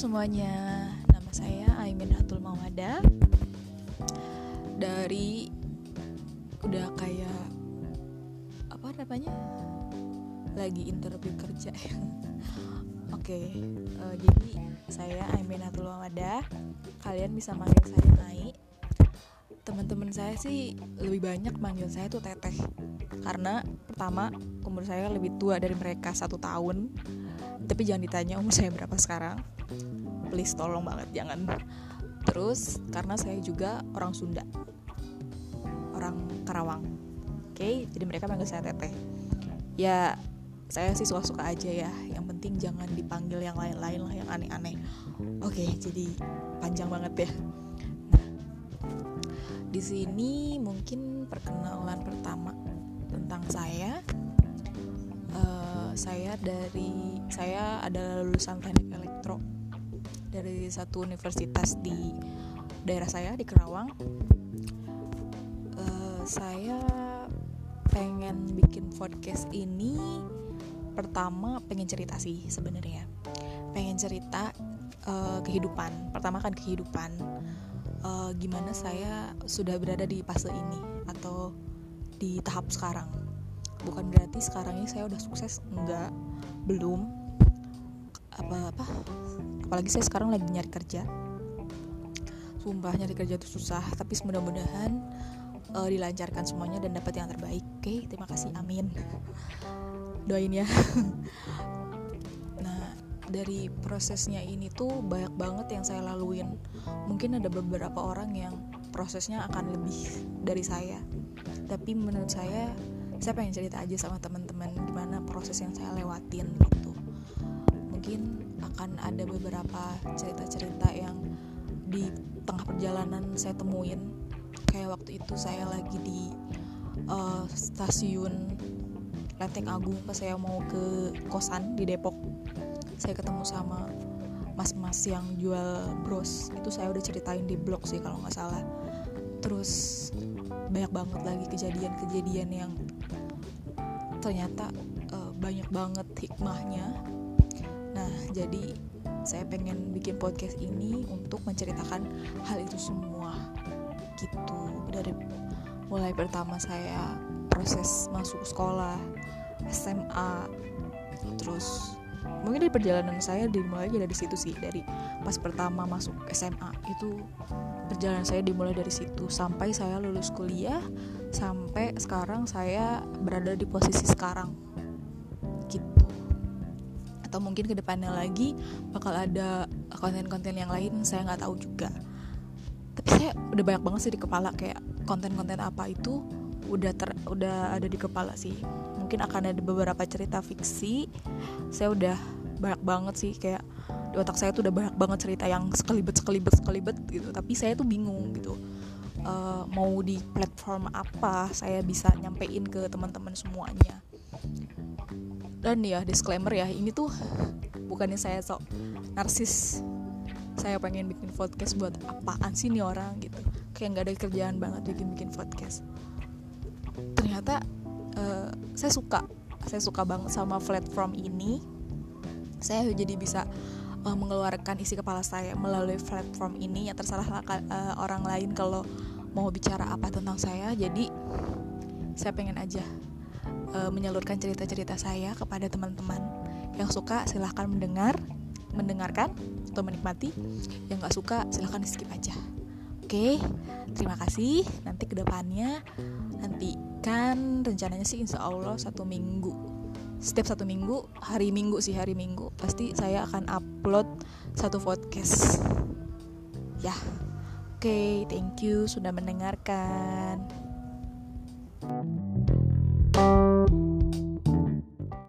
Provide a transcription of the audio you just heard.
semuanya, nama saya Aimin Hatul Mawada. Dari udah kayak apa namanya? Lagi interview kerja. Oke, okay, uh, eh, jadi saya Aimin Hatul Mawada. Kalian bisa manggil saya Nai Teman-teman saya sih lebih banyak manggil saya tuh Teteh. Karena pertama umur saya lebih tua dari mereka satu tahun tapi jangan ditanya umur saya berapa sekarang. Please tolong banget jangan. Terus karena saya juga orang Sunda. Orang Karawang. Oke okay? jadi mereka panggil saya teteh. Ya saya sih suka-suka aja ya. Yang penting jangan dipanggil yang lain-lain lah yang aneh-aneh. Oke okay, jadi panjang banget ya. Di sini mungkin perkenalan pertama tentang saya saya dari saya adalah lulusan teknik elektro dari satu universitas di daerah saya di Kerawang. Uh, saya pengen bikin podcast ini pertama pengen cerita sih sebenarnya. Pengen cerita uh, kehidupan pertama kan kehidupan. Uh, gimana saya sudah berada di fase ini atau di tahap sekarang bukan berarti sekarang ini saya udah sukses enggak. Belum. Apa apa? Apalagi saya sekarang lagi nyari kerja. Sumpah nyari kerja itu susah tapi mudah-mudahan uh, dilancarkan semuanya dan dapat yang terbaik oke? Okay, terima kasih amin. Doain ya. Nah dari prosesnya ini tuh banyak banget yang saya laluin. Mungkin ada beberapa orang yang prosesnya akan lebih dari saya. Tapi menurut saya saya pengen cerita aja sama teman-teman gimana proses yang saya lewatin gitu. Mungkin akan ada beberapa cerita-cerita yang di tengah perjalanan saya temuin. Kayak waktu itu saya lagi di uh, stasiun Lenteng Agung pas saya mau ke kosan di Depok. Saya ketemu sama mas-mas yang jual bros. Itu saya udah ceritain di blog sih kalau nggak salah. Terus banyak banget lagi kejadian-kejadian yang ternyata uh, banyak banget hikmahnya. Nah jadi saya pengen bikin podcast ini untuk menceritakan hal itu semua. Gitu. Dari mulai pertama saya proses masuk sekolah SMA terus mungkin dari perjalanan saya dimulai dari situ sih dari pas pertama masuk SMA itu perjalanan saya dimulai dari situ. Sampai saya lulus kuliah sampai sekarang saya berada di posisi sekarang. Gitu. Atau mungkin ke depannya lagi bakal ada konten-konten yang lain saya nggak tahu juga. Tapi saya udah banyak banget sih di kepala kayak konten-konten apa itu udah ter udah ada di kepala sih mungkin akan ada beberapa cerita fiksi. Saya udah banyak banget sih kayak di otak saya tuh udah banyak banget cerita yang sekelibet sekelibet sekelibet gitu. Tapi saya tuh bingung gitu uh, mau di platform apa saya bisa nyampein ke teman-teman semuanya. Dan ya disclaimer ya ini tuh bukannya saya sok narsis. Saya pengen bikin podcast buat apaan sih nih orang gitu. Kayak nggak ada kerjaan banget bikin bikin podcast. Ternyata uh, saya suka saya suka banget sama platform ini. Saya jadi bisa uh, mengeluarkan isi kepala saya melalui platform ini. Ya terserah uh, orang lain kalau mau bicara apa tentang saya. Jadi saya pengen aja uh, menyalurkan cerita-cerita saya kepada teman-teman. Yang suka silahkan mendengar mendengarkan atau menikmati. Yang nggak suka silahkan skip aja. Oke terima kasih. Nanti ke depannya nanti kan rencananya sih insya Allah satu minggu. Setiap satu minggu hari minggu sih hari minggu. Pasti saya akan upload satu podcast. Ya. Oke okay, thank you sudah mendengarkan